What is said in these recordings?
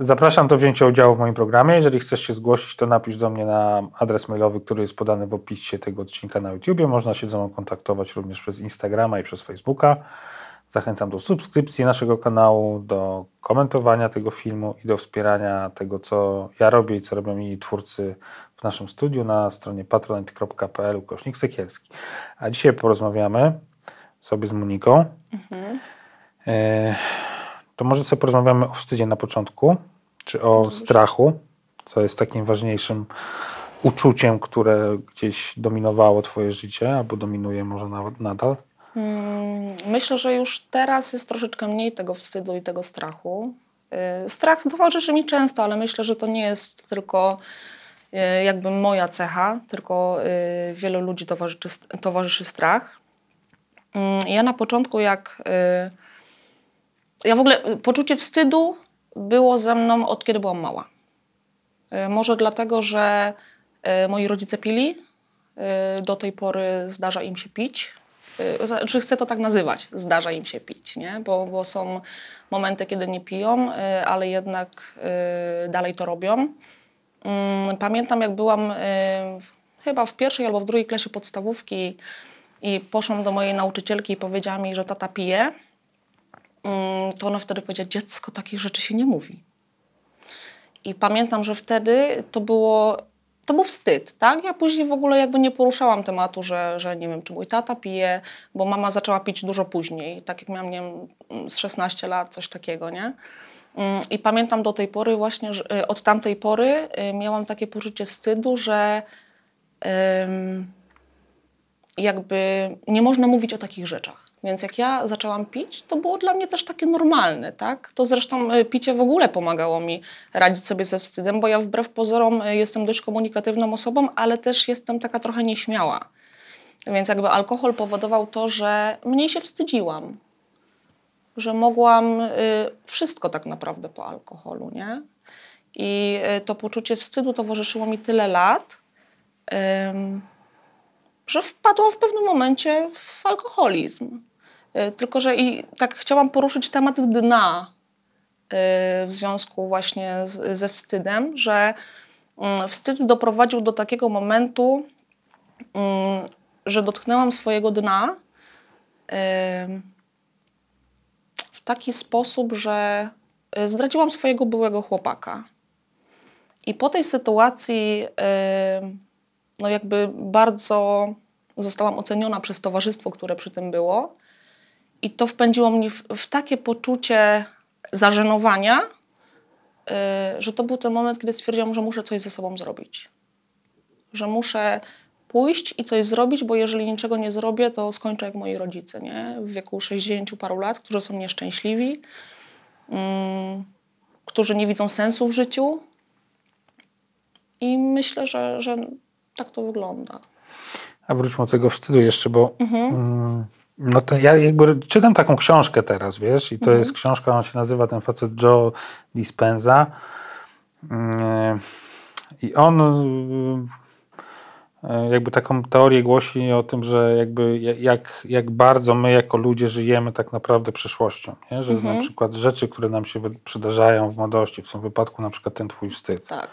Zapraszam do wzięcia udziału w moim programie. Jeżeli chcesz się zgłosić, to napisz do mnie na adres mailowy, który jest podany w opisie tego odcinka na YouTube. Można się ze mną kontaktować również przez Instagrama i przez Facebooka. Zachęcam do subskrypcji naszego kanału, do komentowania tego filmu i do wspierania tego, co ja robię i co robią inni twórcy w naszym studiu na stronie patronite.pl ukośnik Sekielski. A dzisiaj porozmawiamy sobie z Moniką. Mhm. E, to może sobie porozmawiamy o wstydzie na początku, czy o strachu, co jest takim ważniejszym uczuciem, które gdzieś dominowało Twoje życie, albo dominuje może nawet nadal? Hmm, myślę, że już teraz jest troszeczkę mniej tego wstydu i tego strachu. Y, strach towarzyszy mi często, ale myślę, że to nie jest tylko y, jakby moja cecha, tylko y, wielu ludzi towarzyszy, towarzyszy strach. Hmm, ja na początku, jak ja w ogóle poczucie wstydu było ze mną od kiedy byłam mała. Może dlatego, że moi rodzice pili. Do tej pory zdarza im się pić czy chcę to tak nazywać, zdarza im się pić, nie? Bo, bo są momenty, kiedy nie piją, y, ale jednak y, dalej to robią. Mm, pamiętam, jak byłam y, chyba w pierwszej albo w drugiej klasie podstawówki i poszłam do mojej nauczycielki i powiedziała mi, że tata pije, to ona wtedy powiedziała, dziecko, takich rzeczy się nie mówi. I pamiętam, że wtedy to było to był wstyd, tak? Ja później w ogóle jakby nie poruszałam tematu, że, że nie wiem, czy mój tata pije, bo mama zaczęła pić dużo później, tak jak miałam, nie wiem, z 16 lat, coś takiego, nie? Mm, I pamiętam do tej pory właśnie, że y, od tamtej pory y, miałam takie poczucie wstydu, że jakby nie można mówić o takich rzeczach. Więc jak ja zaczęłam pić, to było dla mnie też takie normalne, tak? To zresztą e, picie w ogóle pomagało mi radzić sobie ze wstydem, bo ja wbrew pozorom e, jestem dość komunikatywną osobą, ale też jestem taka trochę nieśmiała. Więc jakby alkohol powodował to, że mniej się wstydziłam. Że mogłam y, wszystko tak naprawdę po alkoholu, nie? I to poczucie wstydu towarzyszyło mi tyle lat, że wpadłam w pewnym momencie w alkoholizm. Y, tylko, że i tak chciałam poruszyć temat dna y, w związku właśnie z, ze wstydem, że mm, wstyd doprowadził do takiego momentu, mm, że dotknęłam swojego dna w taki sposób, że zdradziłam swojego byłego chłopaka. I po tej sytuacji, no jakby bardzo zostałam oceniona przez towarzystwo, które przy tym było. I to wpędziło mnie w, w takie poczucie zażenowania, yy, że to był ten moment, kiedy stwierdziłam, że muszę coś ze sobą zrobić. Że muszę pójść i coś zrobić, bo jeżeli niczego nie zrobię, to skończę jak moi rodzice, nie? W wieku 60 paru lat, którzy są nieszczęśliwi, yy, którzy nie widzą sensu w życiu. I myślę, że, że tak to wygląda. A wróćmy do tego wstydu jeszcze, bo mhm. Mm, no to ja jakby czytam taką książkę teraz, wiesz, i to mhm. jest książka, on się nazywa ten facet Joe Dispenza. Mm, I on e, jakby taką teorię głosi o tym, że jakby jak, jak bardzo my jako ludzie żyjemy tak naprawdę przyszłością, nie? że mhm. na przykład rzeczy, które nam się przydarzają w młodości, w tym wypadku na przykład ten twój wstyd. Tak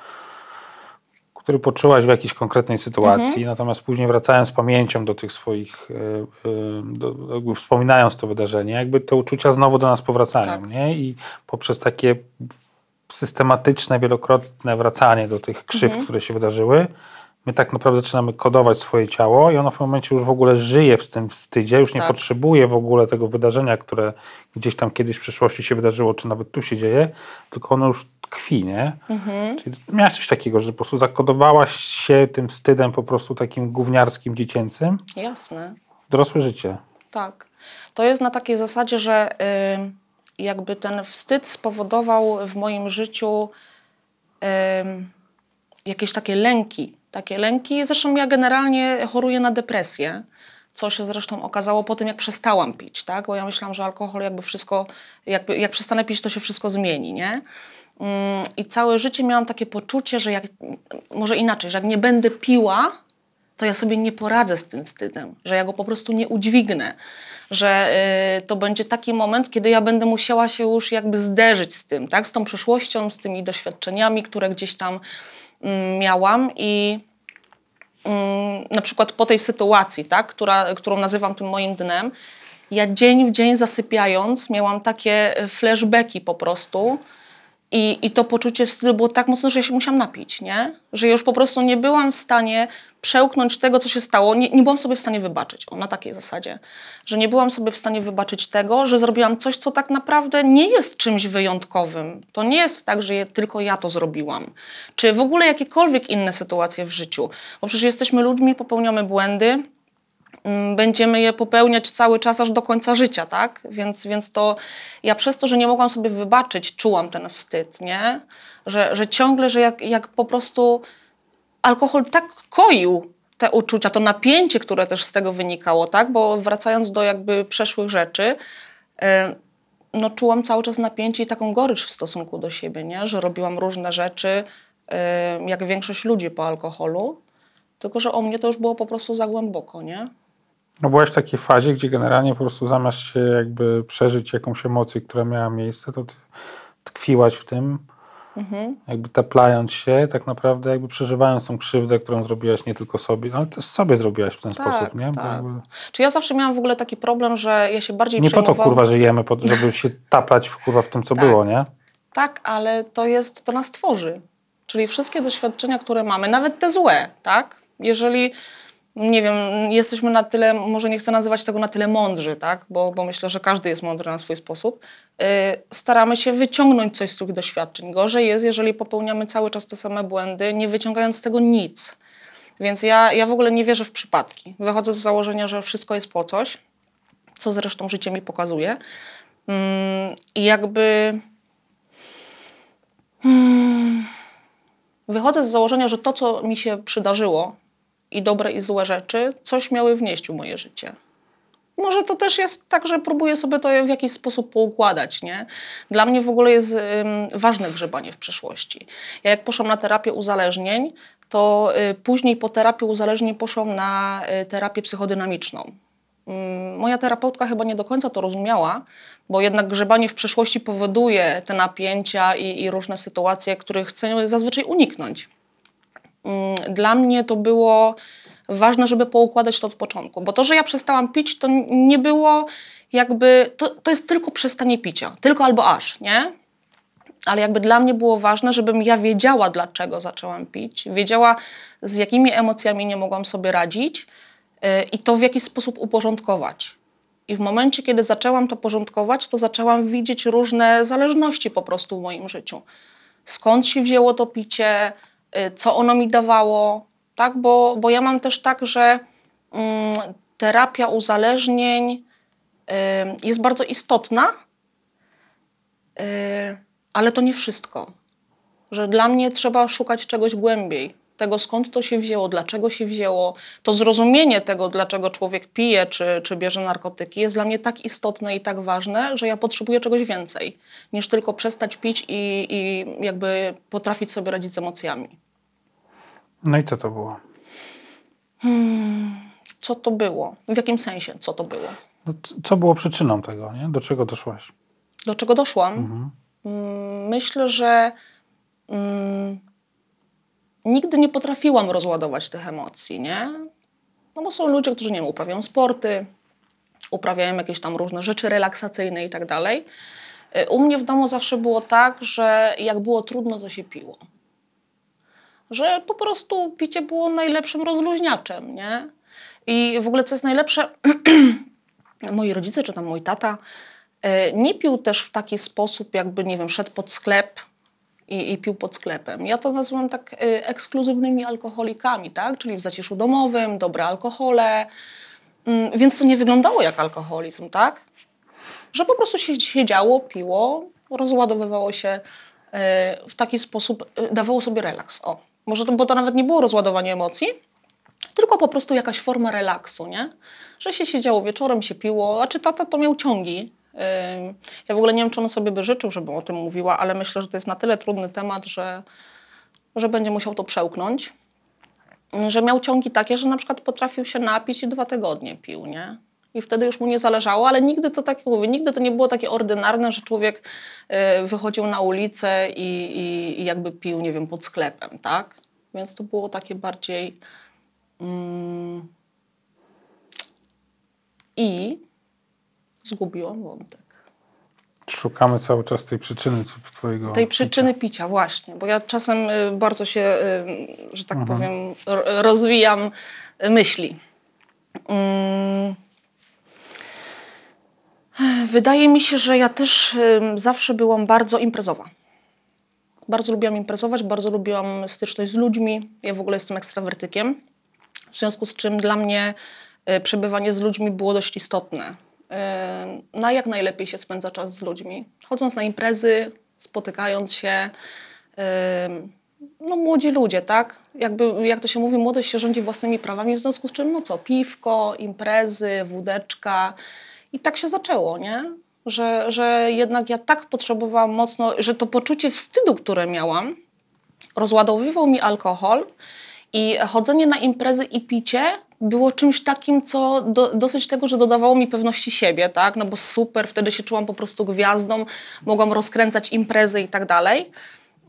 który poczułaś w jakiejś konkretnej sytuacji, mhm. natomiast później wracając pamięcią do tych swoich, e, e, do, wspominając to wydarzenie, jakby te uczucia znowu do nas powracają, tak. nie? I poprzez takie systematyczne, wielokrotne wracanie do tych krzyw, mhm. które się wydarzyły, my tak naprawdę zaczynamy kodować swoje ciało i ono w momencie już w ogóle żyje w tym wstydzie, już nie tak. potrzebuje w ogóle tego wydarzenia, które gdzieś tam kiedyś w przeszłości się wydarzyło, czy nawet tu się dzieje, tylko ono już tkwi, nie? Mhm. Czyli miałaś coś takiego, że po prostu zakodowałaś się tym wstydem po prostu takim gówniarskim, dziecięcym? Jasne. W dorosłe życie. Tak. To jest na takiej zasadzie, że jakby ten wstyd spowodował w moim życiu em, jakieś takie lęki. Takie lęki. Zresztą ja generalnie choruję na depresję, co się zresztą okazało po tym, jak przestałam pić, tak? Bo ja myślałam, że alkohol jakby wszystko, jakby, jak przestanę pić, to się wszystko zmieni, nie? Mm, I całe życie miałam takie poczucie, że jak, może inaczej, że jak nie będę piła, to ja sobie nie poradzę z tym wstydem, że ja go po prostu nie udźwignę, że y, to będzie taki moment, kiedy ja będę musiała się już jakby zderzyć z tym, tak? z tą przeszłością, z tymi doświadczeniami, które gdzieś tam miałam i mm, na przykład po tej sytuacji, tak? Która, którą nazywam tym moim dnem, ja dzień w dzień zasypiając miałam takie y, flashbacki po prostu, i, I to poczucie wstydu było tak mocne, że ja się musiałam napić, nie? Że już po prostu nie byłam w stanie przełknąć tego, co się stało. Nie, nie byłam sobie w stanie wybaczyć, o, na takiej zasadzie. Że nie byłam sobie w stanie wybaczyć tego, że zrobiłam coś, co tak naprawdę nie jest czymś wyjątkowym. To nie jest tak, że je, tylko ja to zrobiłam. Czy w ogóle jakiekolwiek inne sytuacje w życiu. Bo przecież jesteśmy ludźmi, popełniamy błędy, Mm, będziemy je popełniać cały czas aż do końca życia, tak? Więc, więc to ja przez to, że nie mogłam sobie wybaczyć, czułam ten wstyd, nie? Że, że ciągle, że jak, jak po prostu alkohol tak koił te uczucia, to napięcie, które też z tego wynikało, tak? Bo wracając do jakby przeszłych rzeczy, no czułam cały czas napięcie i taką gorycz w stosunku do siebie, nie? Że robiłam różne rzeczy, jak większość ludzi po alkoholu, tylko że o mnie to już było po prostu za głęboko, nie? No byłaś w takiej fazie, gdzie generalnie po prostu zamiast się jakby przeżyć jakąś emocję, która miała miejsce, to tkwiłaś w tym, mhm. jakby taplając się, tak naprawdę jakby przeżywając tą krzywdę, którą zrobiłaś nie tylko sobie, ale też sobie zrobiłaś w ten tak, sposób, nie? Tak. Jakby... Czy ja zawsze miałam w ogóle taki problem, że ja się bardziej Nie po to kurwa żyjemy, żeby się taplać w, kurwa w tym, co tak. było, nie? Tak, ale to jest, to nas tworzy. Czyli wszystkie doświadczenia, które mamy, nawet te złe, tak? Jeżeli nie wiem, jesteśmy na tyle, może nie chcę nazywać tego na tyle mądrzy, tak? bo, bo myślę, że każdy jest mądry na swój sposób, yy, staramy się wyciągnąć coś z tych doświadczeń. Gorzej jest, jeżeli popełniamy cały czas te same błędy, nie wyciągając z tego nic. Więc ja, ja w ogóle nie wierzę w przypadki. Wychodzę z założenia, że wszystko jest po coś, co zresztą życie mi pokazuje. Yy, I jakby... Yy, wychodzę z założenia, że to, co mi się przydarzyło, i dobre i złe rzeczy coś miały wnieść w moje życie. Może to też jest tak, że próbuję sobie to w jakiś sposób poukładać. Nie? Dla mnie w ogóle jest ważne grzebanie w przeszłości. Ja jak poszłam na terapię uzależnień, to y, później po terapii uzależnień poszłam na y, terapię psychodynamiczną. Moja terapeutka chyba nie do końca to rozumiała, bo jednak grzebanie w przeszłości powoduje te napięcia i, i różne sytuacje, których chcę zazwyczaj uniknąć. Mm, dla mnie to było ważne, żeby poukładać to od początku. Bo to, że ja przestałam pić, to nie było jakby, to, to jest tylko przestanie picia, tylko albo aż, nie? Ale jakby dla mnie było ważne, żebym ja wiedziała, dlaczego zaczęłam pić, wiedziała, z jakimi emocjami nie mogłam sobie radzić yy, i to w jakiś sposób uporządkować. I w momencie, kiedy zaczęłam to porządkować, to zaczęłam widzieć różne zależności po prostu w moim życiu. Skąd się wzięło to picie, co ono mi dawało, tak? Bo, bo ja mam też tak, że mm, terapia uzależnień y, jest bardzo istotna, y, ale to nie wszystko. Że dla mnie trzeba szukać czegoś głębiej, tego skąd to się wzięło, dlaczego się wzięło. To zrozumienie tego, dlaczego człowiek pije czy, czy bierze narkotyki, jest dla mnie tak istotne i tak ważne, że ja potrzebuję czegoś więcej niż tylko przestać pić i, i jakby potrafić sobie radzić z emocjami. No i co to było? Hmm, co to było? W jakim sensie co to było? No, co było przyczyną tego? Nie? Do czego doszłaś? Do czego doszłam? Mhm. Hmm, myślę, że hmm, nigdy nie potrafiłam rozładować tych emocji, nie? No bo są ludzie, którzy nie wiem, uprawiają sporty, uprawiają jakieś tam różne rzeczy relaksacyjne i tak dalej. Y, u mnie w domu zawsze było tak, że jak było trudno, to się piło że po prostu picie było najlepszym rozluźniaczem, nie? I w ogóle co jest najlepsze, moi rodzice czy tam mój tata e, nie pił też w taki sposób, jakby, nie wiem, szedł pod sklep i, i pił pod sklepem. Ja to nazywam tak e, ekskluzywnymi alkoholikami, tak? Czyli w zaciszu domowym, dobre alkohole, mm, więc to nie wyglądało jak alkoholizm, tak? że po prostu się siedziało, piło, rozładowywało się e, w taki sposób, dawało sobie relaks. O, może to, bo to nawet nie było rozładowanie emocji, tylko po prostu jakaś forma relaksu, nie? Że się siedziało wieczorem, się piło, a czy tata to miał ciągi. Ja w ogóle nie wiem, czy on sobie by życzył, żebym o tym mówiła, ale myślę, że to jest na tyle trudny temat, że, że będzie musiał to przełknąć. Że miał ciągi takie, że na przykład potrafił się napić i dwa tygodnie pił, nie? I wtedy już mu nie zależało, ale nigdy to tak mówię, nigdy to nie było takie ordynarne, że człowiek y, wychodził na ulicę i, i, i jakby pił, nie wiem, pod sklepem, tak? Więc to było takie bardziej. Mm, I zgubiłam wątek. Szukamy cały czas tej przyczyny twojego... Tej przyczyny picia, właśnie, bo ja czasem y, bardzo się, y, że tak Mhm. powiem, ro- rozwijam myśli. Mm. Wydaje mi się, że ja też zawsze byłam bardzo imprezowa. Bardzo lubiłam imprezować, bardzo lubiłam styczność z ludźmi. Ja w ogóle jestem ekstrawertykiem, w związku z czym dla mnie y, przebywanie z ludźmi było dość istotne. Na jak najlepiej się spędza czas z ludźmi. Chodząc na imprezy, spotykając się. No młodzi ludzie, tak? Jakby, jak to się mówi, młodość się rządzi własnymi prawami, w związku z czym, no co, piwko, imprezy, wódeczka. I tak się zaczęło, nie? Że, że jednak ja tak potrzebowałam mocno, że to poczucie wstydu, które miałam, rozładowywał mi alkohol i chodzenie na imprezy i picie było czymś takim, co do, dosyć tego, że dodawało mi pewności siebie, tak? No bo super, wtedy się czułam po prostu gwiazdą, mogłam rozkręcać imprezy i tak dalej.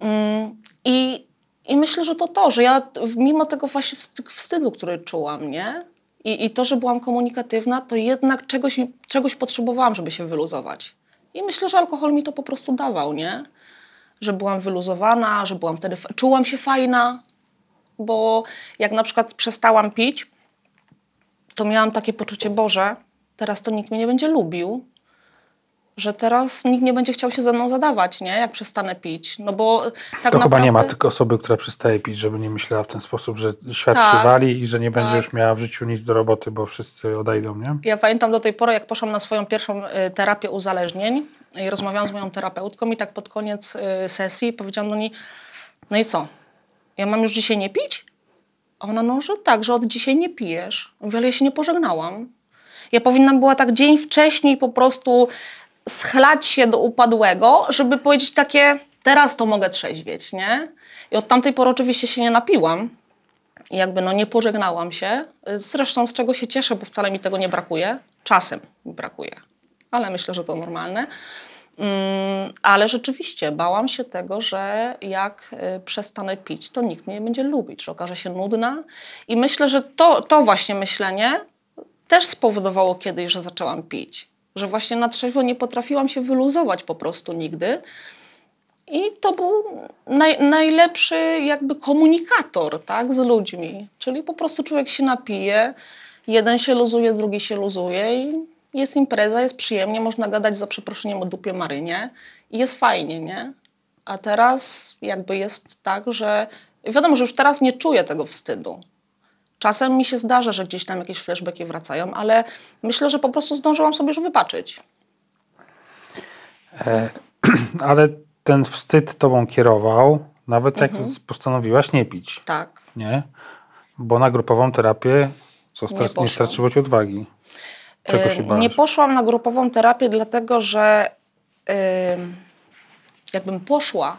Mm, I, I myślę, że to to, że ja mimo tego właśnie wst- wstydu, który czułam, nie? I, I to, że byłam komunikatywna, to jednak czegoś, czegoś potrzebowałam, żeby się wyluzować. I myślę, że alkohol mi to po prostu dawał, nie? Że byłam wyluzowana, że byłam wtedy, czułam się fajna, bo jak na przykład przestałam pić, to miałam takie poczucie, Boże, teraz to nikt mnie nie będzie lubił, że teraz nikt nie będzie chciał się ze mną zadawać, nie? Jak przestanę pić. No bo tak to naprawdę... chyba nie ma tylko osoby, która przestaje pić, żeby nie myślała w ten sposób, że świat Tak. się wali i że nie będzie Tak. już miała w życiu nic do roboty, bo wszyscy odejdą, nie? Ja pamiętam do tej pory, jak poszłam na swoją pierwszą y, terapię uzależnień i rozmawiałam z moją terapeutką i tak pod koniec y, sesji powiedziałam do niej, no i co, ja mam już dzisiaj nie pić? A ona, no, że tak, że od dzisiaj nie pijesz. Mówię, ale ja się nie pożegnałam. Ja powinnam była tak dzień wcześniej po prostu schlać się do upadłego, żeby powiedzieć takie, teraz to mogę trzeźwieć, nie? I od tamtej pory oczywiście się nie napiłam. I jakby no nie pożegnałam się. Zresztą z czego się cieszę, bo wcale mi tego nie brakuje. Czasem mi brakuje, ale myślę, że to normalne. Mm, ale rzeczywiście bałam się tego, że jak y, przestanę pić, to nikt mnie nie będzie lubić, że okaże się nudna. I myślę, że to, to właśnie myślenie też spowodowało kiedyś, że zaczęłam pić. Że właśnie na trzeźwo nie potrafiłam się wyluzować po prostu nigdy. I to był naj, najlepszy jakby komunikator tak, z ludźmi. Czyli po prostu człowiek się napije, jeden się luzuje, drugi się luzuje i jest impreza, jest przyjemnie, można gadać za przeproszeniem o dupie Marynie i jest fajnie, nie? A teraz jakby jest tak, że wiadomo, że już teraz nie czuję tego wstydu. Czasem mi się zdarza, że gdzieś tam jakieś flashbacki wracają, ale myślę, że po prostu zdążyłam sobie już wybaczyć. Ale ten wstyd tobą kierował, nawet jak Mhm. postanowiłaś nie pić, Tak. nie? Bo na grupową terapię co, Nie star- nie, starczyło ci odwagi. Czego się bałaś? Nie poszłam na grupową terapię, dlatego że ym, jakbym poszła,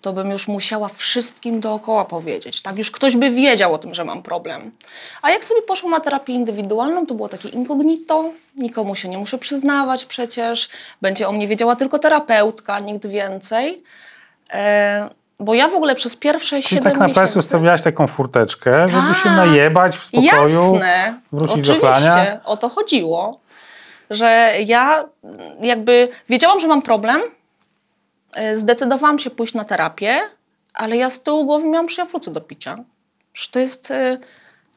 to bym już musiała wszystkim dookoła powiedzieć. Tak, już ktoś by wiedział o tym, że mam problem. A jak sobie poszłam na terapię indywidualną, to było takie incognito, nikomu się nie muszę przyznawać przecież, będzie o mnie wiedziała tylko terapeutka, nikt więcej. E, bo ja w ogóle przez pierwsze Czyli 7 tak naprawdę miesięcy... ustawiałaś taką furteczkę, żeby się Tak. najebać w spokoju. Jasne, wrócić do oczywiście, chlania. o to chodziło, że ja jakby wiedziałam, że mam problem, zdecydowałam się pójść na terapię, ale ja z tyłu głowy miałam, że ja wrócę do picia. Że to jest, y,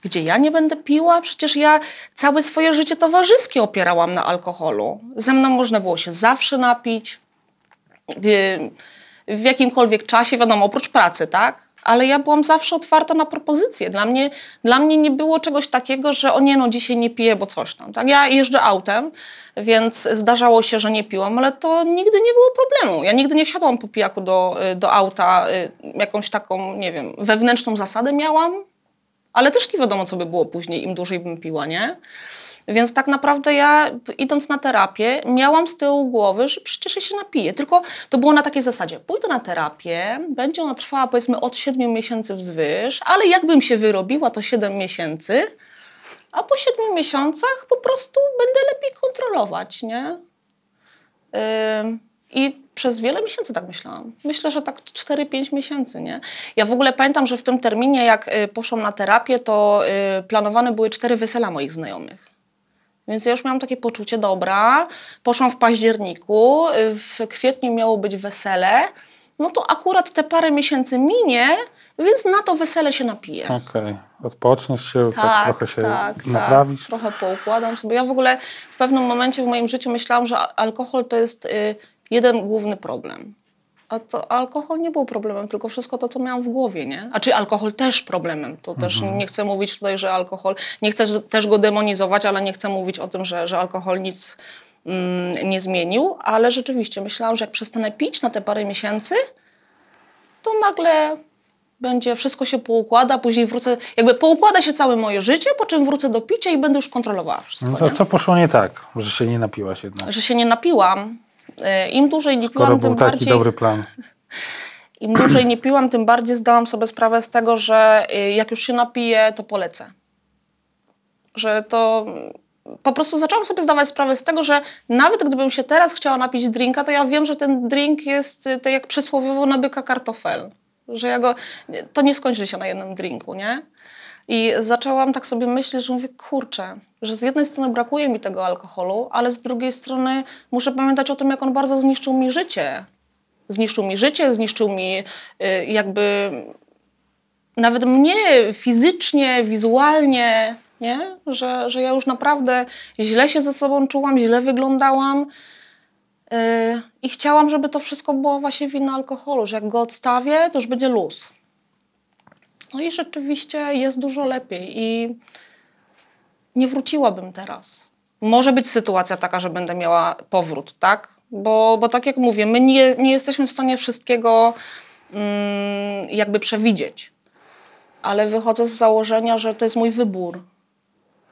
gdzie ja nie będę piła? Przecież ja całe swoje życie towarzyskie opierałam na alkoholu. Ze mną można było się zawsze napić, y, w jakimkolwiek czasie, wiadomo, oprócz pracy, tak? Ale ja byłam zawsze otwarta na propozycje. Dla mnie, dla mnie nie było czegoś takiego, że o nie no, dzisiaj nie piję, bo coś tam. Tak? Ja jeżdżę autem, więc zdarzało się, że nie piłam, ale to nigdy nie było problemu. Ja nigdy nie wsiadłam po pijaku do, do auta, y, jakąś taką, nie wiem, wewnętrzną zasadę miałam, ale też nie wiadomo, co by było później, im dłużej bym piła, nie? Więc tak naprawdę ja, idąc na terapię, miałam z tyłu głowy, że przecież ja się napiję. Tylko to było na takiej zasadzie, pójdę na terapię, będzie ona trwała powiedzmy od 7 miesięcy wzwyż, ale jakbym się wyrobiła, to 7 miesięcy, a po 7 miesiącach po prostu będę lepiej kontrolować, nie? Yy, I przez wiele miesięcy tak myślałam. Myślę, że tak 4-5 miesięcy, nie? Ja w ogóle pamiętam, że w tym terminie, jak y, poszłam na terapię, to y, planowane były cztery wesela moich znajomych. Więc ja już miałam takie poczucie, dobra, poszłam w październiku, w kwietniu miało być wesele, no to akurat te parę miesięcy minie, więc na to wesele się napiję. Okej, okay. odpoczniesz się, tak, tak trochę się tak, naprawisz. Tak, trochę poukładam sobie. Ja w ogóle w pewnym momencie w moim życiu myślałam, że alkohol to jest y, jeden główny problem. A to alkohol nie był problemem, tylko wszystko to, co miałam w głowie, nie? A czy alkohol też problemem? To też mhm. nie chcę mówić tutaj, że alkohol, nie chcę też go demonizować, ale nie chcę mówić o tym, że, że alkohol nic mm, nie zmienił, ale rzeczywiście myślałam, że jak przestanę pić na te parę miesięcy, to nagle będzie, wszystko się poukłada, później wrócę, jakby poukłada się całe moje życie, po czym wrócę do picia i będę już kontrolowała wszystko. No to nie? co poszło nie tak, że się nie napiłaś jednak? Że się nie napiłam. E, Im dłużej nie Skoro piłam, był tym taki bardziej... dobry plan. Im dłużej nie piłam, tym bardziej zdałam sobie sprawę z tego, że y, jak już się napiję, to polecę. Że to po prostu zaczęłam sobie zdawać sprawę z tego, że nawet gdybym się teraz chciała napić drinka, to ja wiem, że ten drink jest tak jak przysłowiowo nabyka kartofel. Że ja go, to nie skończy się na jednym drinku, nie? I zaczęłam tak sobie myśleć, że mówię, kurczę, że z jednej strony brakuje mi tego alkoholu, ale z drugiej strony muszę pamiętać o tym, jak on bardzo zniszczył mi życie. Zniszczył mi życie, zniszczył mi y, jakby nawet mnie fizycznie, wizualnie, nie? Że, że ja już naprawdę źle się ze sobą czułam, źle wyglądałam. Yy, I chciałam, żeby to wszystko było właśnie wina alkoholu, że jak go odstawię, to już będzie luz. No i rzeczywiście jest dużo lepiej i nie wróciłabym teraz. Może być sytuacja taka, że będę miała powrót, tak? Bo, bo tak jak mówię, my nie, nie jesteśmy w stanie wszystkiego mm, jakby przewidzieć. Ale wychodzę z założenia, że to jest mój wybór,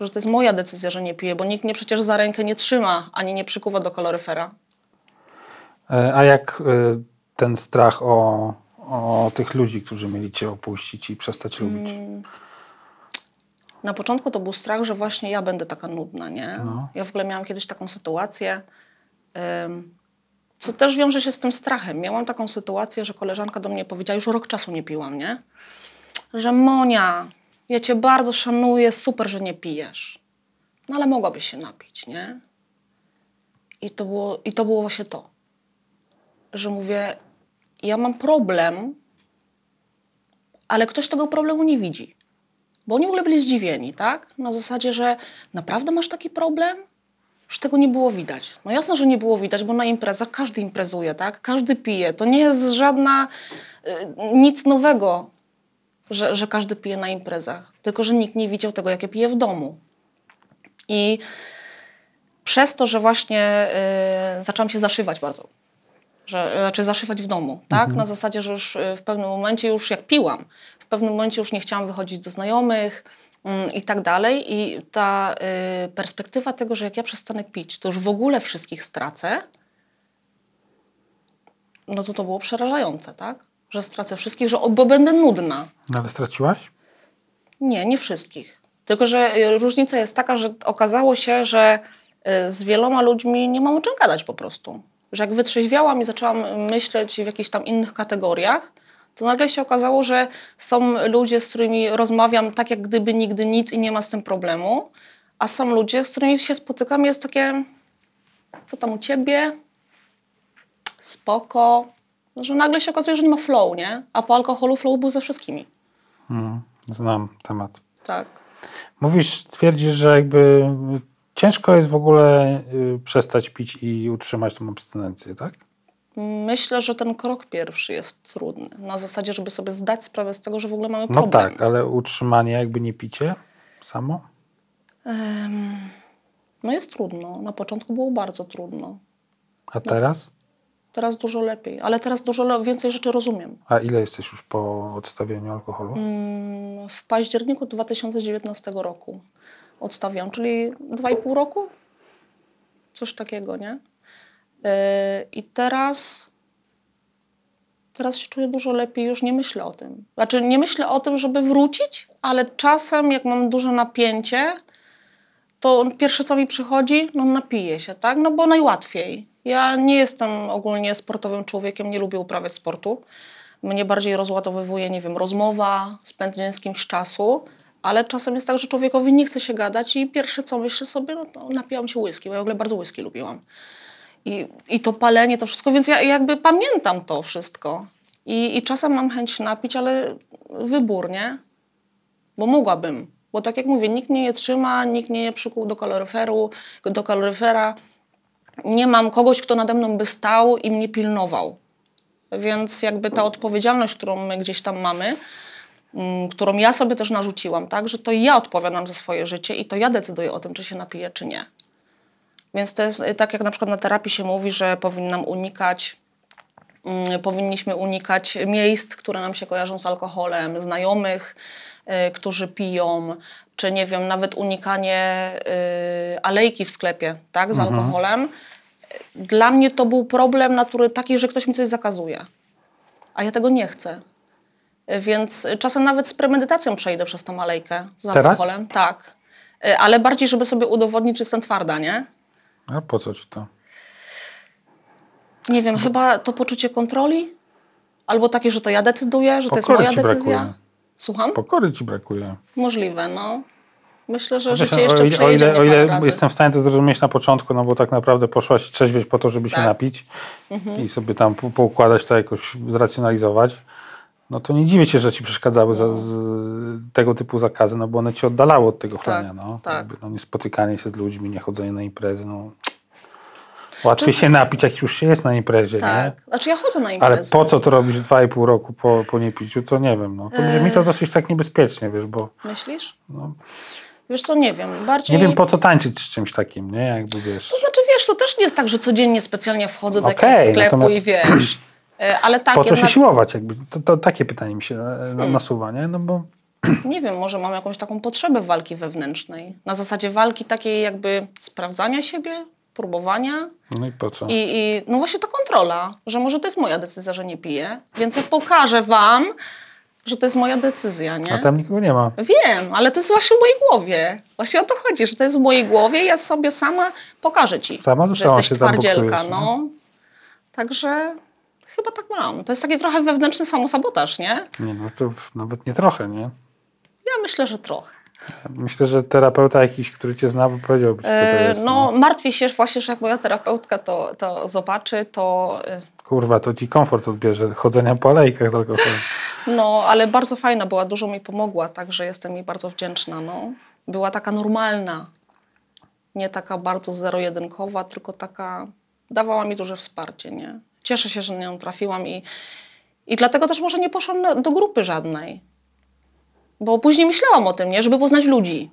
że to jest moja decyzja, że nie piję, bo nikt mnie przecież za rękę nie trzyma, ani nie przykuwa do kaloryfera. E, a jak e, ten strach o, o tych ludzi, którzy mieli cię opuścić i przestać lubić? Hmm. Na początku to był strach, że właśnie ja będę taka nudna, nie? No. Ja w ogóle miałam kiedyś taką sytuację, co też wiąże się z tym strachem. Miałam taką sytuację, że koleżanka do mnie powiedziała, już rok czasu nie piłam, nie? Że Monia, ja cię bardzo szanuję, super, że nie pijesz. No ale mogłabyś się napić, nie? I to było, i to było właśnie to, że mówię, ja mam problem, ale ktoś tego problemu nie widzi. Bo oni w ogóle byli zdziwieni, tak? Na zasadzie, że naprawdę masz taki problem? Już tego nie było widać. No jasne, że nie było widać, bo na imprezach każdy imprezuje, tak? Każdy pije. To nie jest żadna, y, nic nowego, że, że każdy pije na imprezach. Tylko, że nikt nie widział tego, jakie pije w domu. I przez to, że właśnie y, zaczęłam się zaszywać bardzo, że, znaczy zaszywać w domu, tak? Mhm. Na zasadzie, że już y, w pewnym momencie już jak piłam, w pewnym momencie już nie chciałam wychodzić do znajomych, mm, i tak dalej. I ta y, perspektywa tego, że jak ja przestanę pić, to już w ogóle wszystkich stracę, no to to było przerażające, tak? Że stracę wszystkich, że, bo będę nudna. No ale straciłaś? Nie, nie wszystkich. Tylko, że y, różnica jest taka, że okazało się, że z wieloma ludźmi nie mam o czym gadać po prostu. Że jak wytrzeźwiałam i zaczęłam myśleć w jakichś tam innych kategoriach, to nagle się okazało, że są ludzie, z którymi rozmawiam tak, jak gdyby nigdy nic i nie ma z tym problemu, a są ludzie, z którymi się spotykam, jest takie, co tam u ciebie? Spoko. Że nagle się okazuje, że nie ma flow, nie? A po alkoholu flow był ze wszystkimi. Hmm, znam temat. Tak. Mówisz, twierdzisz, że jakby ciężko jest w ogóle y, przestać pić i utrzymać tą abstynencję, tak? Myślę, że ten krok pierwszy jest trudny. Na zasadzie, żeby sobie zdać sprawę z tego, że w ogóle mamy No problem. tak, ale utrzymanie jakby nie picie samo? Em, No jest trudno. Na początku było bardzo trudno. A teraz? Teraz dużo lepiej, ale teraz dużo le- więcej rzeczy rozumiem. A ile jesteś już po odstawieniu alkoholu? Mm, W październiku 2019 roku odstawiam, czyli 2,5 roku? Coś takiego, nie? Yy, I teraz, teraz się czuję dużo lepiej, już nie myślę o tym. Znaczy, nie myślę o tym, żeby wrócić, ale czasem, jak mam duże napięcie, to pierwsze, co mi przychodzi, no napiję się, tak? No bo najłatwiej. Ja nie jestem ogólnie sportowym człowiekiem, nie lubię uprawiać sportu. Mnie bardziej rozładowywuje, nie wiem, rozmowa, spędzenie z kimś czasu, ale czasem jest tak, że człowiekowi nie chce się gadać i pierwsze, co myślę sobie, no to napijam się whisky, bo ja w ogóle bardzo whisky lubiłam. I, I to palenie, to wszystko, więc ja jakby pamiętam to wszystko. I, I czasem mam chęć napić, ale wybór, nie? Bo mogłabym. Bo tak jak mówię, nikt mnie nie trzyma, nikt mnie nie przykuł do kaloryferu, do kaloryfera. Nie mam kogoś, kto nade mną by stał i mnie pilnował. Więc jakby ta odpowiedzialność, którą my gdzieś tam mamy, którą ja sobie też narzuciłam, tak, że to ja odpowiadam za swoje życie i to ja decyduję o tym, czy się napiję, czy nie. Więc to jest y, tak, jak na przykład na terapii się mówi, że powinnam unikać, mm, powinniśmy unikać miejsc, które nam się kojarzą z alkoholem, znajomych, y, którzy piją, czy nie wiem, nawet unikanie y, alejki w sklepie, tak, z alkoholem. Dla mnie to był problem natury takiej, że ktoś mi coś zakazuje, a ja tego nie chcę. Więc czasem nawet z premedytacją przejdę przez tą alejkę z Teraz? alkoholem. Tak. Y, Ale bardziej, żeby sobie udowodnić, że jestem twarda, nie? A po co ci to? Nie wiem, chyba to poczucie kontroli? Albo takie, że to ja decyduję, że to jest moja decyzja? brakuje. Słucham? Pokory ci brakuje. Możliwe, no. Myślę, że Wiesz, życie jeszcze o ile, o ile, o jestem w stanie to zrozumieć na początku, no bo tak naprawdę poszłaś trzeźwieć po to, żeby się Tak. napić i sobie tam po- poukładać to jakoś, zracjonalizować, no to nie dziwię się, że ci przeszkadzały za, z, tego typu zakazy, no bo one ci oddalały od tego chlania. No. tak. Jakby, no, nie spotykanie się z ludźmi, nie chodzenie na imprezy. No. Łatwiej się napić, jak już się jest na imprezie, nie? Tak. Znaczy ja chodzę na Ale imprezy. po co to robisz dwa i pół roku po, po niepiciu, to nie wiem. No. To brzmi to dosyć tak niebezpiecznie, wiesz, bo Myślisz? no, Wiesz co, nie wiem. Bardziej... nie wiem po co tańczyć z czymś takim, nie? Jakby wiesz. To znaczy, wiesz, to też nie jest tak, że codziennie specjalnie wchodzę do Okej, jakiegoś sklepu natomiast- i wiesz. E, Ale tak, Po co się siłować? Jakby? To, to takie pytanie mi się e, Hmm. na- nasuwa, nie? No bo nie wiem, może mam jakąś taką potrzebę walki wewnętrznej. Na zasadzie walki takiej jakby sprawdzania siebie, próbowania. no i po co? I, I no właśnie ta kontrola, że może to jest moja decyzja, że nie piję, więc ja pokażę wam, że to jest moja decyzja, nie? A tam nikogo nie ma. Wiem, ale to jest właśnie w mojej głowie. Właśnie o to chodzi, że to jest w mojej głowie i ja sobie sama pokażę ci, Sama że jesteś się twardzielka. zaboksujesz, No. Także chyba tak mam. To jest taki trochę wewnętrzny samosabotaż, nie? Nie, no to nawet nie trochę, nie? Ja myślę, że trochę. Myślę, że terapeuta jakiś, który cię zna, by powiedziałby, co to E, jest. no, martwię się właśnie, że jak moja terapeutka to, to zobaczy, to e, Kurwa, to ci komfort odbierze chodzenia po alejkach alkoholem. No, ale bardzo fajna była, dużo mi pomogła, także jestem jej bardzo wdzięczna. No. Była taka normalna, nie taka bardzo zero-jedynkowa, tylko taka, dawała mi duże wsparcie, nie? Cieszę się, że na nią trafiłam i, i dlatego też może nie poszłam na, do grupy żadnej. Bo później myślałam o tym, nie? Żeby poznać ludzi.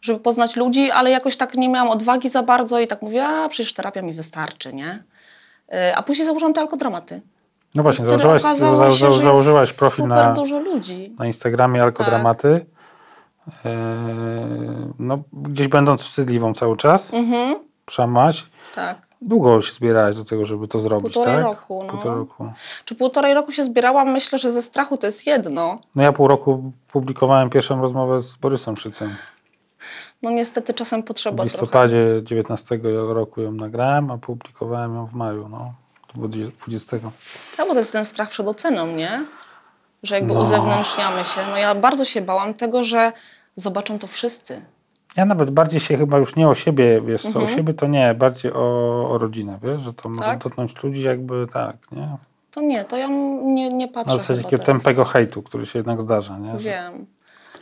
Żeby poznać ludzi, ale jakoś tak nie miałam odwagi za bardzo i tak mówię, a przecież terapia mi wystarczy, nie? Y, A później założyłam te alkodramaty. No właśnie, założyłaś, się, założyłaś jest profil super na, dużo ludzi. na Instagramie Alkodramaty. Eee, no, gdzieś będąc wstydliwą cały czas, Mhm, przamaś. tak. Długo się zbierałaś do tego, żeby to zrobić, Półtorej tak? roku, no. Półtorej roku. Czy półtorej roku się zbierałam? Myślę, że ze strachu to jest jedno. No ja pół roku publikowałem pierwszą rozmowę z Borysem Szycem. No niestety czasem W potrzeba trochę. listopadzie 19 roku ją nagrałem, a publikowałem ją w maju, no. To było 20. No bo to jest ten strach przed oceną, nie? Że jakby No. uzewnętrzniamy się. No ja bardzo się bałam tego, że zobaczą to wszyscy. Ja nawet bardziej się chyba już nie o siebie, wiesz co, o Mhm. siebie to nie, bardziej o, o rodzinę, wiesz, że to może Tak? dotknąć ludzi jakby tak, nie? To nie, to ja nie, nie patrzę Na zasadzie chyba takiego teraz. tępego hejtu, który się jednak zdarza, nie? Że, Wiem.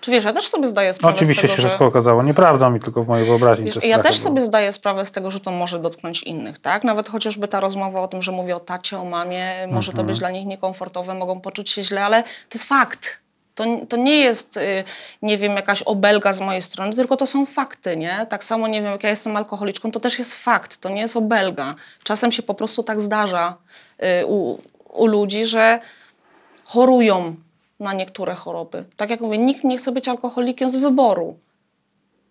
Czy wiesz, ja też sobie zdaję sprawę Oczywiście z tego, się że... wszystko okazało nieprawdą i tylko w mojej wyobraźni. Wiesz, ja strachy też sobie zdaję sprawę z tego, że to może dotknąć innych, tak? Nawet chociażby ta rozmowa o tym, że mówię o tacie, o mamie, może to Mhm. być dla nich niekomfortowe, mogą poczuć się źle, ale to jest fakt. To, to nie jest, y, nie wiem, jakaś obelga z mojej strony, tylko to są fakty, nie? Tak samo, nie wiem, jak ja jestem alkoholiczką, to też jest fakt, to nie jest obelga. Czasem się po prostu tak zdarza y, u, u ludzi, że chorują na niektóre choroby. Tak jak mówię, nikt nie chce być alkoholikiem z wyboru.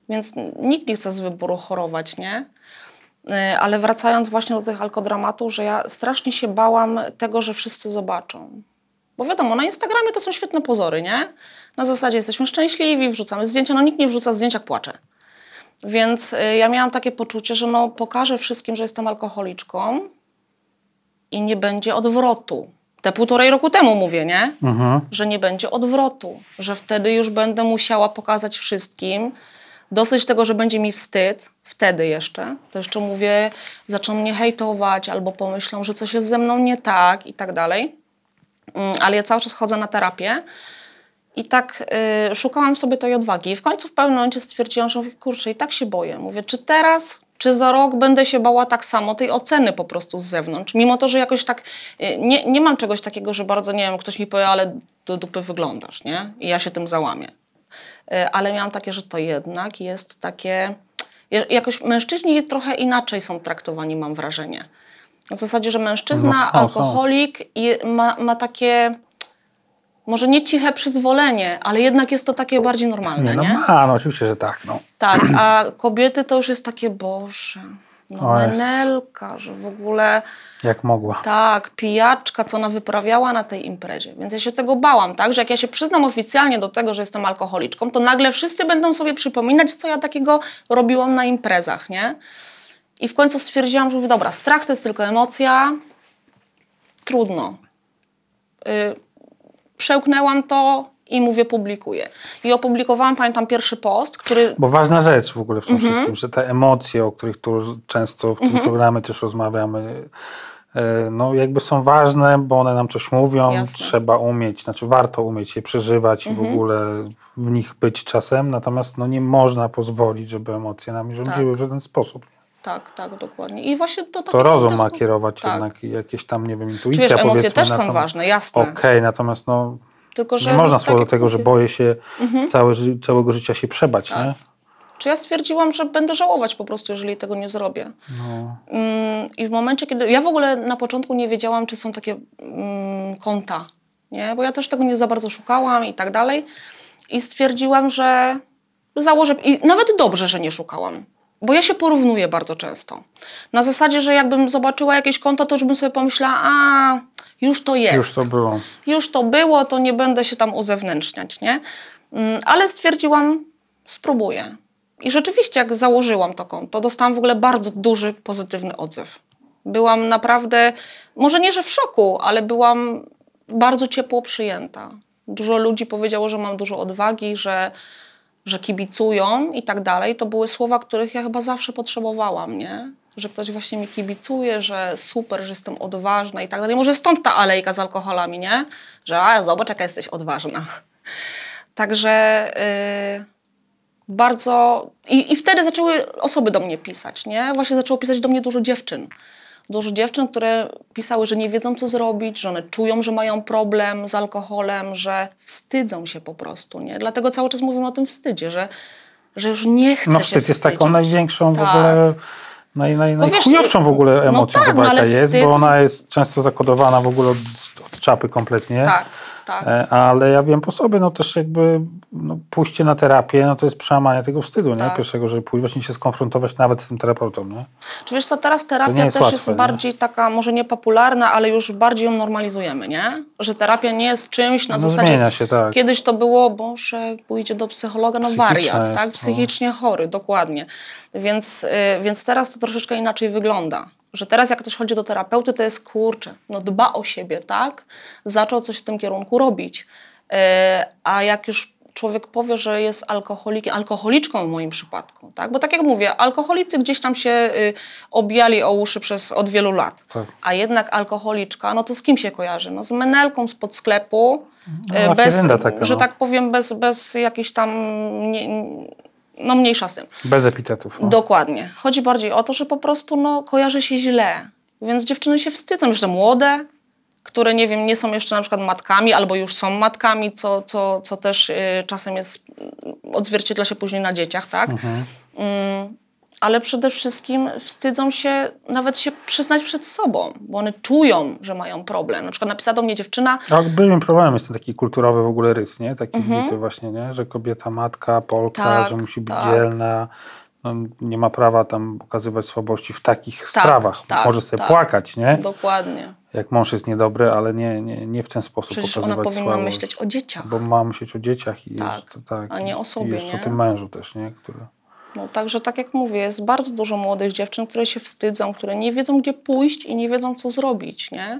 Więc nikt nie chce z wyboru chorować, nie? Y, Ale wracając właśnie do tych alkodramatów, że ja strasznie się bałam tego, że wszyscy zobaczą. Bo wiadomo, na Instagramie to są świetne pozory, nie? Na zasadzie jesteśmy szczęśliwi, wrzucamy zdjęcia, no nikt nie wrzuca zdjęć, jak płacze. Więc y, ja miałam takie poczucie, że no pokażę wszystkim, że jestem alkoholiczką i nie będzie odwrotu. Te półtorej roku temu mówię, nie? Mhm. że nie będzie odwrotu, że wtedy już będę musiała pokazać wszystkim. Dosyć tego, że będzie mi wstyd, wtedy jeszcze, to jeszcze mówię, zaczną mnie hejtować albo pomyślą, że coś jest ze mną nie tak i tak dalej. Mm, Ale ja cały czas chodzę na terapię i tak y, szukałam sobie tej odwagi. I w końcu w pewnym momencie stwierdziłam, że mówię, kurczę, i tak się boję. Mówię, czy teraz, czy za rok będę się bała tak samo tej oceny po prostu z zewnątrz. Mimo to, że jakoś tak, y, nie, nie mam czegoś takiego, że bardzo, nie wiem, ktoś mi powie, ale do dupy wyglądasz, nie? I ja się tym załamię. Y, ale miałam takie, że to jednak jest takie... ja- Jakoś mężczyźni trochę inaczej są traktowani, mam wrażenie. Na zasadzie, że mężczyzna, No, alkoholik i ma, ma takie może nie ciche przyzwolenie, ale jednak jest to takie bardziej normalne, Nie, nie? no ma, no oczywiście, że tak. No. Tak, a kobiety to już jest takie, Boże, no O, jest. menelka, że w ogóle Jak mogła. tak, pijaczka, co ona wyprawiała na tej imprezie. Więc ja się tego bałam, tak, że jak ja się przyznam oficjalnie do tego, że jestem alkoholiczką, to nagle wszyscy będą sobie przypominać, co ja takiego robiłam na imprezach, nie? I w końcu stwierdziłam, że mówię, dobra, strach to jest tylko emocja, trudno. Y, przełknęłam to i mówię, publikuję. I opublikowałam, pamiętam, pierwszy post, który Bo ważna rzecz w ogóle w tym Mhm. wszystkim, że te emocje, o których tu często w tym programie też rozmawiamy, e, no jakby są ważne, bo one nam coś mówią, Jasne. trzeba umieć, znaczy warto umieć je przeżywać Mhm. i w ogóle w nich być czasem, natomiast no nie można pozwolić, żeby emocje nami rządziły Tak. w żaden sposób. Tak, tak, dokładnie. I właśnie to To takie rozum ma kierować tak. jednak jakieś tam, nie wiem, intuicja wiesz, emocje też są natomiast- ważne, jasne. Okej, natomiast no, Tylko, że nie można tak słowo do jak tego, że boję się całe, ży- całego życia się przebać, Tak. nie? Czy ja stwierdziłam, że będę żałować po prostu, jeżeli tego nie zrobię. No. Mm, I w momencie, kiedy. Ja w ogóle na początku nie wiedziałam, czy są takie mm, konta, nie? Bo ja też tego nie za bardzo szukałam i tak dalej. I stwierdziłam, że założę. I nawet dobrze, że nie szukałam. Bo ja się porównuję bardzo często. Na zasadzie, że jakbym zobaczyła jakieś konto, to już bym sobie pomyślała, a już to jest. Już to było. już to było, to nie będę się tam uzewnętrzniać, nie? Mm, Ale stwierdziłam, spróbuję. I rzeczywiście, jak założyłam to konto, dostałam w ogóle bardzo duży pozytywny odzew. Byłam naprawdę, może nie, że w szoku, ale byłam bardzo ciepło przyjęta. Dużo ludzi powiedziało, że mam dużo odwagi, że, że kibicują i tak dalej. To były słowa, których ja chyba zawsze potrzebowałam, nie? Że ktoś właśnie mi kibicuje, że super, że jestem odważna i tak dalej. Może stąd ta alejka z alkoholami, nie? Że a, zobacz, jaka jesteś odważna. Także yy, bardzo... I, I wtedy zaczęły osoby do mnie pisać, nie? Właśnie zaczęło pisać do mnie dużo dziewczyn. Dużo dziewczyn, które pisały, że nie wiedzą, co zrobić, że one czują, że mają problem z alkoholem, że wstydzą się po prostu, nie? Dlatego cały czas mówimy o tym wstydzie, że, że już nie chce No się wstyd jest taką wstydzić. największą w Tak. ogóle, naj, naj, wiesz, najchujowszą w ogóle no emocją tak, chyba no jaka jest, wstyd- bo ona jest często zakodowana w ogóle od, od czapy kompletnie. Tak, tak. E, Ale ja wiem po sobie, no też jakby no, pójście na terapię, no to jest przełamanie tego wstydu, nie? Tak. Pierwszego, żeby pójść właśnie się skonfrontować nawet z tym terapeutą, nie? Czy wiesz co, teraz terapia nie jest też łatwe, jest nie? bardziej taka, może nie popularna, ale już bardziej ją normalizujemy, nie? Że terapia nie jest czymś na No zasadzie... zmienia się, tak. Kiedyś to było, Boże, pójdzie do psychologa, no Psychiczne wariat, jest, tak? no. Psychicznie chory, dokładnie. Więc, y, więc teraz to troszeczkę inaczej wygląda. Że teraz jak ktoś chodzi do terapeuty, to jest kurczę, no dba o siebie, tak? Zaczął coś w tym kierunku robić. Y, a jak już człowiek powie, że jest alkoholikiem, alkoholiczką w moim przypadku, tak? Bo tak jak mówię, alkoholicy gdzieś tam się y, obijali o uszy przez od wielu lat. Tak. A jednak alkoholiczka, no to z kim się kojarzy? No z menelką spod sklepu, No, y, bez, taka, że no. tak powiem, bez, bez jakiejś tam, nie, no mniejsza z tym. Bez epitetów. No. Dokładnie. Chodzi bardziej o to, że po prostu no, kojarzy się źle. Więc dziewczyny się wstydzą, już te młode, które nie wiem, nie są jeszcze na przykład matkami, albo już są matkami, co, co, co też y, czasem jest, y, odzwierciedla się później na dzieciach, tak? Mm, ale przede wszystkim wstydzą się nawet się przyznać przed sobą, bo one czują, że mają problem. Na przykład napisała do mnie dziewczyna, A olbrzymim problemem jest ten taki kulturowy w ogóle rys, nie? Taki wbity właśnie, nie? Że kobieta, matka, Polka, Tak, że musi być tak. dzielna, no, nie ma prawa tam pokazywać słabości w takich Tak, sprawach. tak, Może sobie tak. płakać, nie? dokładnie, Jak mąż jest niedobry, ale nie, nie, nie w ten sposób przecież pokazywać ona powinna słabość. myśleć o dzieciach. Bo ma myśleć o dzieciach i Tak, jeszcze, tak, a nie o i sobie, jeszcze nie? o tym mężu też, nie? Który... No, także tak jak mówię, jest bardzo dużo młodych dziewczyn, które się wstydzą, które nie wiedzą, gdzie pójść i nie wiedzą, co zrobić. Nie?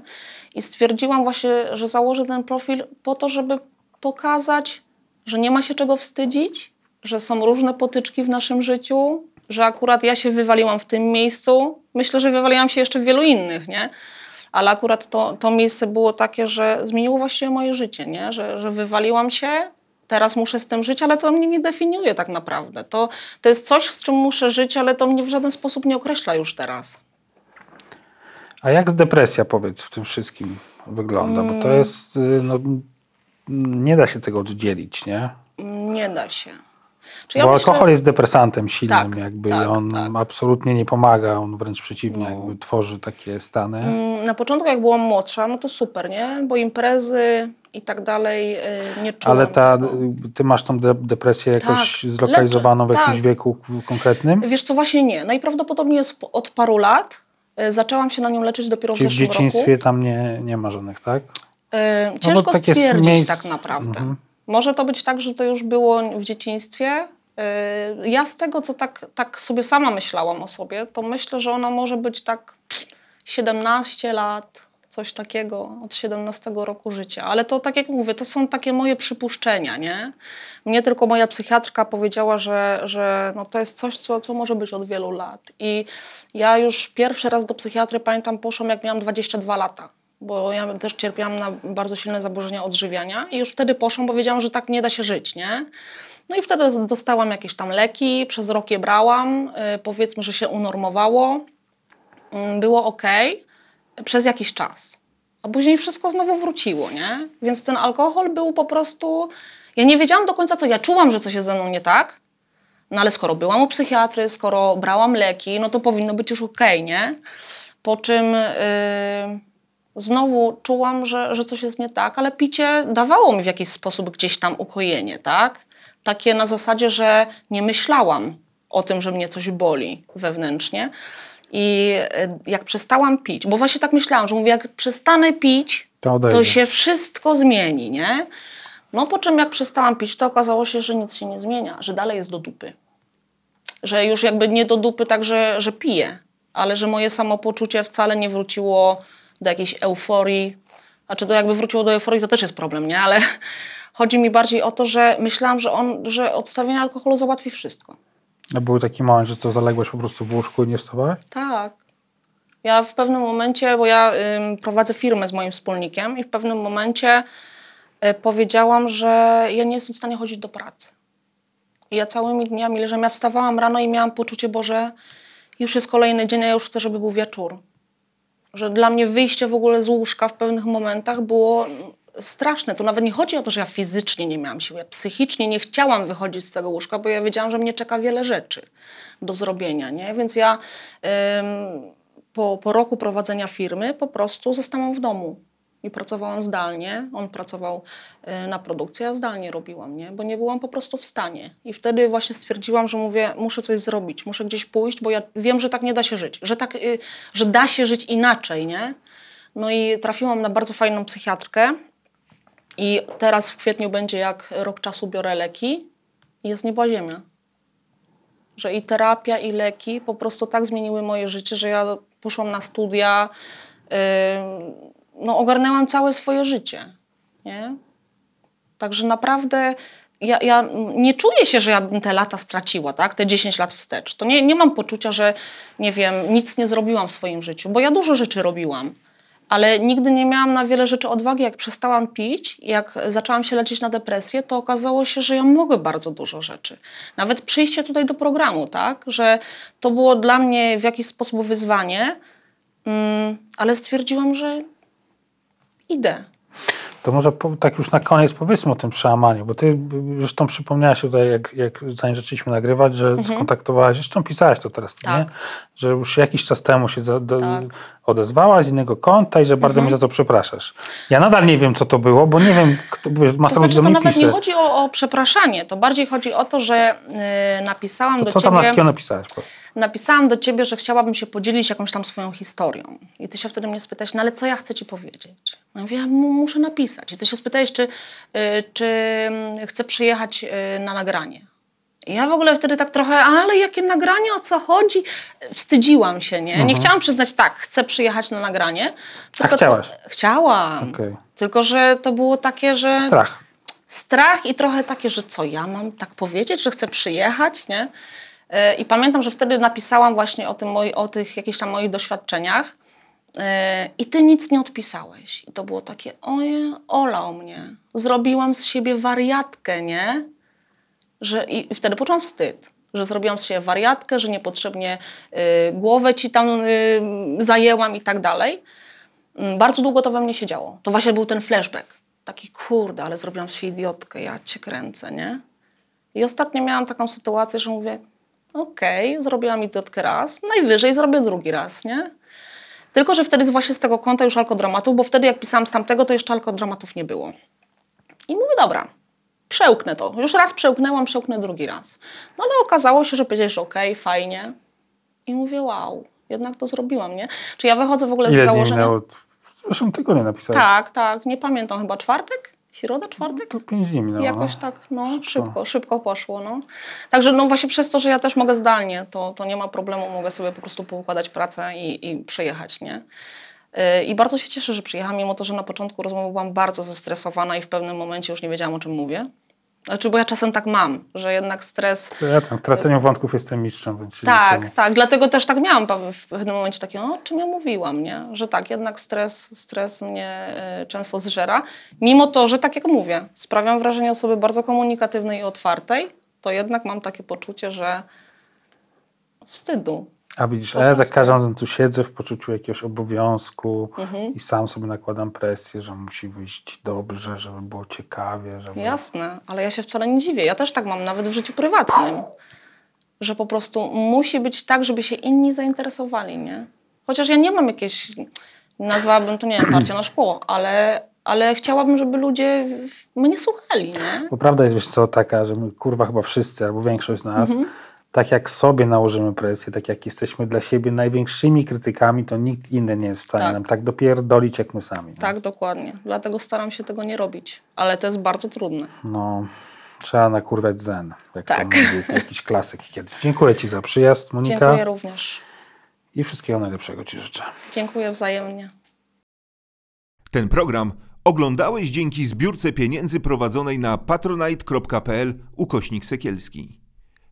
I stwierdziłam właśnie, że założę ten profil po to, żeby pokazać, że nie ma się czego wstydzić, że są różne potyczki w naszym życiu, że akurat ja się wywaliłam w tym miejscu. Myślę, że wywaliłam się jeszcze w wielu innych, nie? Ale akurat to, to miejsce było takie, że zmieniło właściwie moje życie, nie? Że, że wywaliłam się, teraz muszę z tym żyć, ale to mnie nie definiuje tak naprawdę. To, to jest coś, z czym muszę żyć, ale to mnie w żaden sposób nie określa już teraz. A jak z depresja, powiedz, w tym wszystkim wygląda? Bo Mm. to jest, y, no, nie da się tego oddzielić, nie? Nie da się. Czy Bo myślę- alkohol jest depresantem silnym, Tak, jakby tak, on tak. absolutnie nie pomaga, on wręcz przeciwnie, No. jakby tworzy takie stany. Mm, Na początku, jak byłam młodsza, no to super, nie? Bo imprezy i tak dalej y, nie czułam Ale ta, tego. ty masz tą de- depresję jakoś Tak, zlokalizowaną w leczę, jakimś tak. wieku konkretnym? Wiesz co, właśnie nie. Najprawdopodobniej jest od paru lat. Y, Zaczęłam się na nią leczyć dopiero w Czyli w zeszłym dzieciństwie roku. tam nie, nie ma żadnych, tak? Y, Ciężko tak jest stwierdzić miejsc- tak naprawdę. Mhm. Może to być tak, że to już było w dzieciństwie. Y, Ja z tego, co tak, tak sobie sama myślałam o sobie, to myślę, że ona może być tak 17 lat, coś takiego, od 17 roku życia. Ale to, tak jak mówię, to są takie moje przypuszczenia, nie? Mnie tylko moja psychiatrka powiedziała, że, że no to jest coś, co, co może być od wielu lat. I ja już pierwszy raz do psychiatry, pamiętam, poszłam jak miałam 22 lata. Bo ja też cierpiałam na bardzo silne zaburzenia odżywiania i już wtedy poszłam, bo wiedziałam, że tak nie da się żyć, nie? No i wtedy dostałam jakieś tam leki, przez rok je brałam, y, powiedzmy, że się unormowało, Mm, było ok przez jakiś czas. A później wszystko znowu wróciło, nie? Więc ten alkohol był po prostu. Ja nie wiedziałam do końca, co ja czułam, że coś jest ze mną nie tak. No ale skoro byłam u psychiatry, skoro brałam leki, no to powinno być już okej, nie? Po czym yy, znowu czułam, że, że coś jest nie tak, ale picie dawało mi w jakiś sposób gdzieś tam ukojenie, tak? Takie na zasadzie, że nie myślałam o tym, że mnie coś boli wewnętrznie. I y, jak przestałam pić, bo właśnie tak myślałam, że mówię, jak przestanę pić, To to się wszystko zmieni, nie? No po czym jak przestałam pić, to okazało się, że nic się nie zmienia, że dalej jest do dupy. Że już jakby nie do dupy tak, że, że piję, ale że moje samopoczucie wcale nie wróciło do jakiejś euforii. Znaczy to jakby wróciło do euforii, to też jest problem, nie? Ale chodzi mi bardziej o to, że myślałam, że, on, że odstawienie alkoholu załatwi wszystko. A był taki moment, że co, zaległeś po prostu w łóżku i nie wstawałeś? Tak. Ja w pewnym momencie, bo ja ym, prowadzę firmę z moim wspólnikiem i w pewnym momencie y, powiedziałam, że ja nie jestem w stanie chodzić do pracy. I ja całymi dniami leżałam, ja wstawałam rano i miałam poczucie, Boże, już jest kolejny dzień, a ja już chcę, żeby był wieczór. Że dla mnie wyjście w ogóle z łóżka w pewnych momentach było straszne. To nawet nie chodzi o to, że ja fizycznie nie miałam siły, ja psychicznie nie chciałam wychodzić z tego łóżka, bo ja wiedziałam, że mnie czeka wiele rzeczy do zrobienia, nie? Więc ja ym, po, po roku prowadzenia firmy po prostu zostałam w domu i pracowałam zdalnie. On pracował y, na produkcji, a zdalnie robiłam, nie? Bo nie byłam po prostu w stanie. I wtedy właśnie stwierdziłam, że mówię, muszę coś zrobić, muszę gdzieś pójść, bo ja wiem, że tak nie da się żyć, że, tak, y, że da się żyć inaczej, nie? No i trafiłam na bardzo fajną psychiatrkę i teraz w kwietniu będzie jak rok czasu biorę leki i jest nieba ziemia że i terapia, i leki po prostu tak zmieniły moje życie, że ja poszłam na studia, yy, no ogarnęłam całe swoje życie, nie? Także naprawdę ja, ja nie czuję się, że ja bym te lata straciła, tak? te 10 lat wstecz. To nie, nie mam poczucia, że nie wiem, nic nie zrobiłam w swoim życiu, bo ja dużo rzeczy robiłam. Ale nigdy nie miałam na wiele rzeczy odwagi. Jak przestałam pić, jak zaczęłam się leczyć na depresję, to okazało się, że ja mogę bardzo dużo rzeczy. Nawet przyjście tutaj do programu, tak? Że to było dla mnie w jakiś sposób wyzwanie, mm, ale stwierdziłam, że To może po, tak już na koniec powiedzmy o tym przełamaniu, bo ty zresztą przypomniałaś tutaj, jak, jak zanim zaczęliśmy nagrywać, że skontaktowałaś, zresztą pisałaś to teraz, Mhm. Tak. nie? że już jakiś czas temu się za, do, Tak. odezwałaś z innego konta i że bardzo Mhm. mi za to przepraszasz. Ja nadal nie wiem, co to było, bo nie wiem, kto, wiesz, masa To ludzi znaczy, do to mnie nawet pisze. nie chodzi o, o przepraszanie, to bardziej chodzi o to, że y, napisałam To do co tam ciebie. takiego napisałeś? Powiedz. Napisałam do ciebie, że chciałabym się podzielić jakąś tam swoją historią. I ty się wtedy mnie spytałeś, no ale co ja chcę ci powiedzieć? Ja mówię, ja mu- muszę napisać. I ty się spytałeś, czy, y, czy mm, chcę przyjechać y, na nagranie. I ja w ogóle wtedy tak trochę, ale jakie nagranie, o co chodzi? Wstydziłam się, nie? Nie chciałam przyznać, tak, chcę przyjechać na nagranie. tylko to- chciałaś? Chciałam. Okej. Tylko, że to było takie, że Strach. strach i trochę takie, że co ja mam tak powiedzieć, że chcę przyjechać, nie? E, I pamiętam, że wtedy napisałam właśnie o, tym o tych jakichś tam moich doświadczeniach e, i ty nic nie odpisałeś. I to było takie, oje, olał mnie. Zrobiłam z siebie wariatkę, nie? Że, I wtedy poczułam wstyd, że zrobiłam z siebie wariatkę, że niepotrzebnie y, głowę ci tam y, zajęłam i tak dalej. Mm, Bardzo długo to we mnie siedziało. To właśnie był ten flashback. Taki kurde, ale zrobiłam się idiotkę, ja cię kręcę, nie? I ostatnio miałam taką sytuację, że mówię, okej, zrobiłam idiotkę raz, najwyżej zrobię drugi raz, nie? Tylko, że wtedy właśnie z tego konta już alkodramatu, bo wtedy jak pisałam z tamtego, to jeszcze alkodramatów nie było. I mówię, dobra, przełknę to. Już raz przełknęłam, przełknę drugi raz. No ale okazało się, że powiedziałeś, okej, fajnie. I mówię, wow, jednak to zrobiłam, nie? Czy ja wychodzę w ogóle z Ile dni założenia... minęło? W zeszłym tygodniu napisałeś. Tak, tak, nie pamiętam, chyba czwartek? Środa, czwartek? To pięć dni minęło. Jakoś no. tak, no, szybko, szybko poszło, no. Także no właśnie przez to, że ja też mogę zdalnie, to, to nie ma problemu, mogę sobie po prostu poukładać pracę i, i przejechać, nie? Yy, I bardzo się cieszę, że przyjechałam, mimo to, że na początku rozmowy byłam bardzo zestresowana i w pewnym momencie już nie wiedziałam, o czym mówię. Znaczy, bo ja czasem tak mam, że jednak stres... Ja tam traceniu wątków jestem mistrzem, więc Tak, tak, dlatego też tak miałam w pewnym momencie takie, o czym ja mówiłam, nie? Że tak, jednak stres, stres mnie y, często zżera. Mimo to, że tak jak mówię, sprawiam wrażenie osoby bardzo komunikatywnej i otwartej, to jednak mam takie poczucie, że wstydu. A widzisz, a ja za każdym razem tu siedzę w poczuciu jakiegoś obowiązku Mhm. i sam sobie nakładam presję, że musi wyjść dobrze, żeby było ciekawie, żeby... Jasne, ale ja się wcale nie dziwię. Ja też tak mam, nawet w życiu prywatnym. Że po prostu musi być tak, żeby się inni zainteresowali, nie? Chociaż ja nie mam jakiejś, nazwałabym to, nie wiem, parcia na szkło, ale, ale chciałabym, żeby ludzie mnie słuchali, nie? Bo prawda jest, wiesz co, taka, że my kurwa chyba wszyscy, albo większość z nas, Mhm. Tak jak sobie nałożymy presję, tak jak jesteśmy dla siebie największymi krytykami, to nikt inny nie jest w stanie Tak. nam tak dopierdolić jak my sami. nie? Tak, dokładnie. Dlatego staram się tego nie robić. Ale to jest bardzo trudne. No, trzeba nakurwać zen, jak Tak. to mówił jakiś klasyk kiedyś. Dziękuję Ci za przyjazd, Monika. Dziękuję również. I wszystkiego najlepszego Ci życzę. Dziękuję wzajemnie. Ten program oglądałeś dzięki zbiórce pieniędzy prowadzonej na patronite.pl ukośnik sekielski.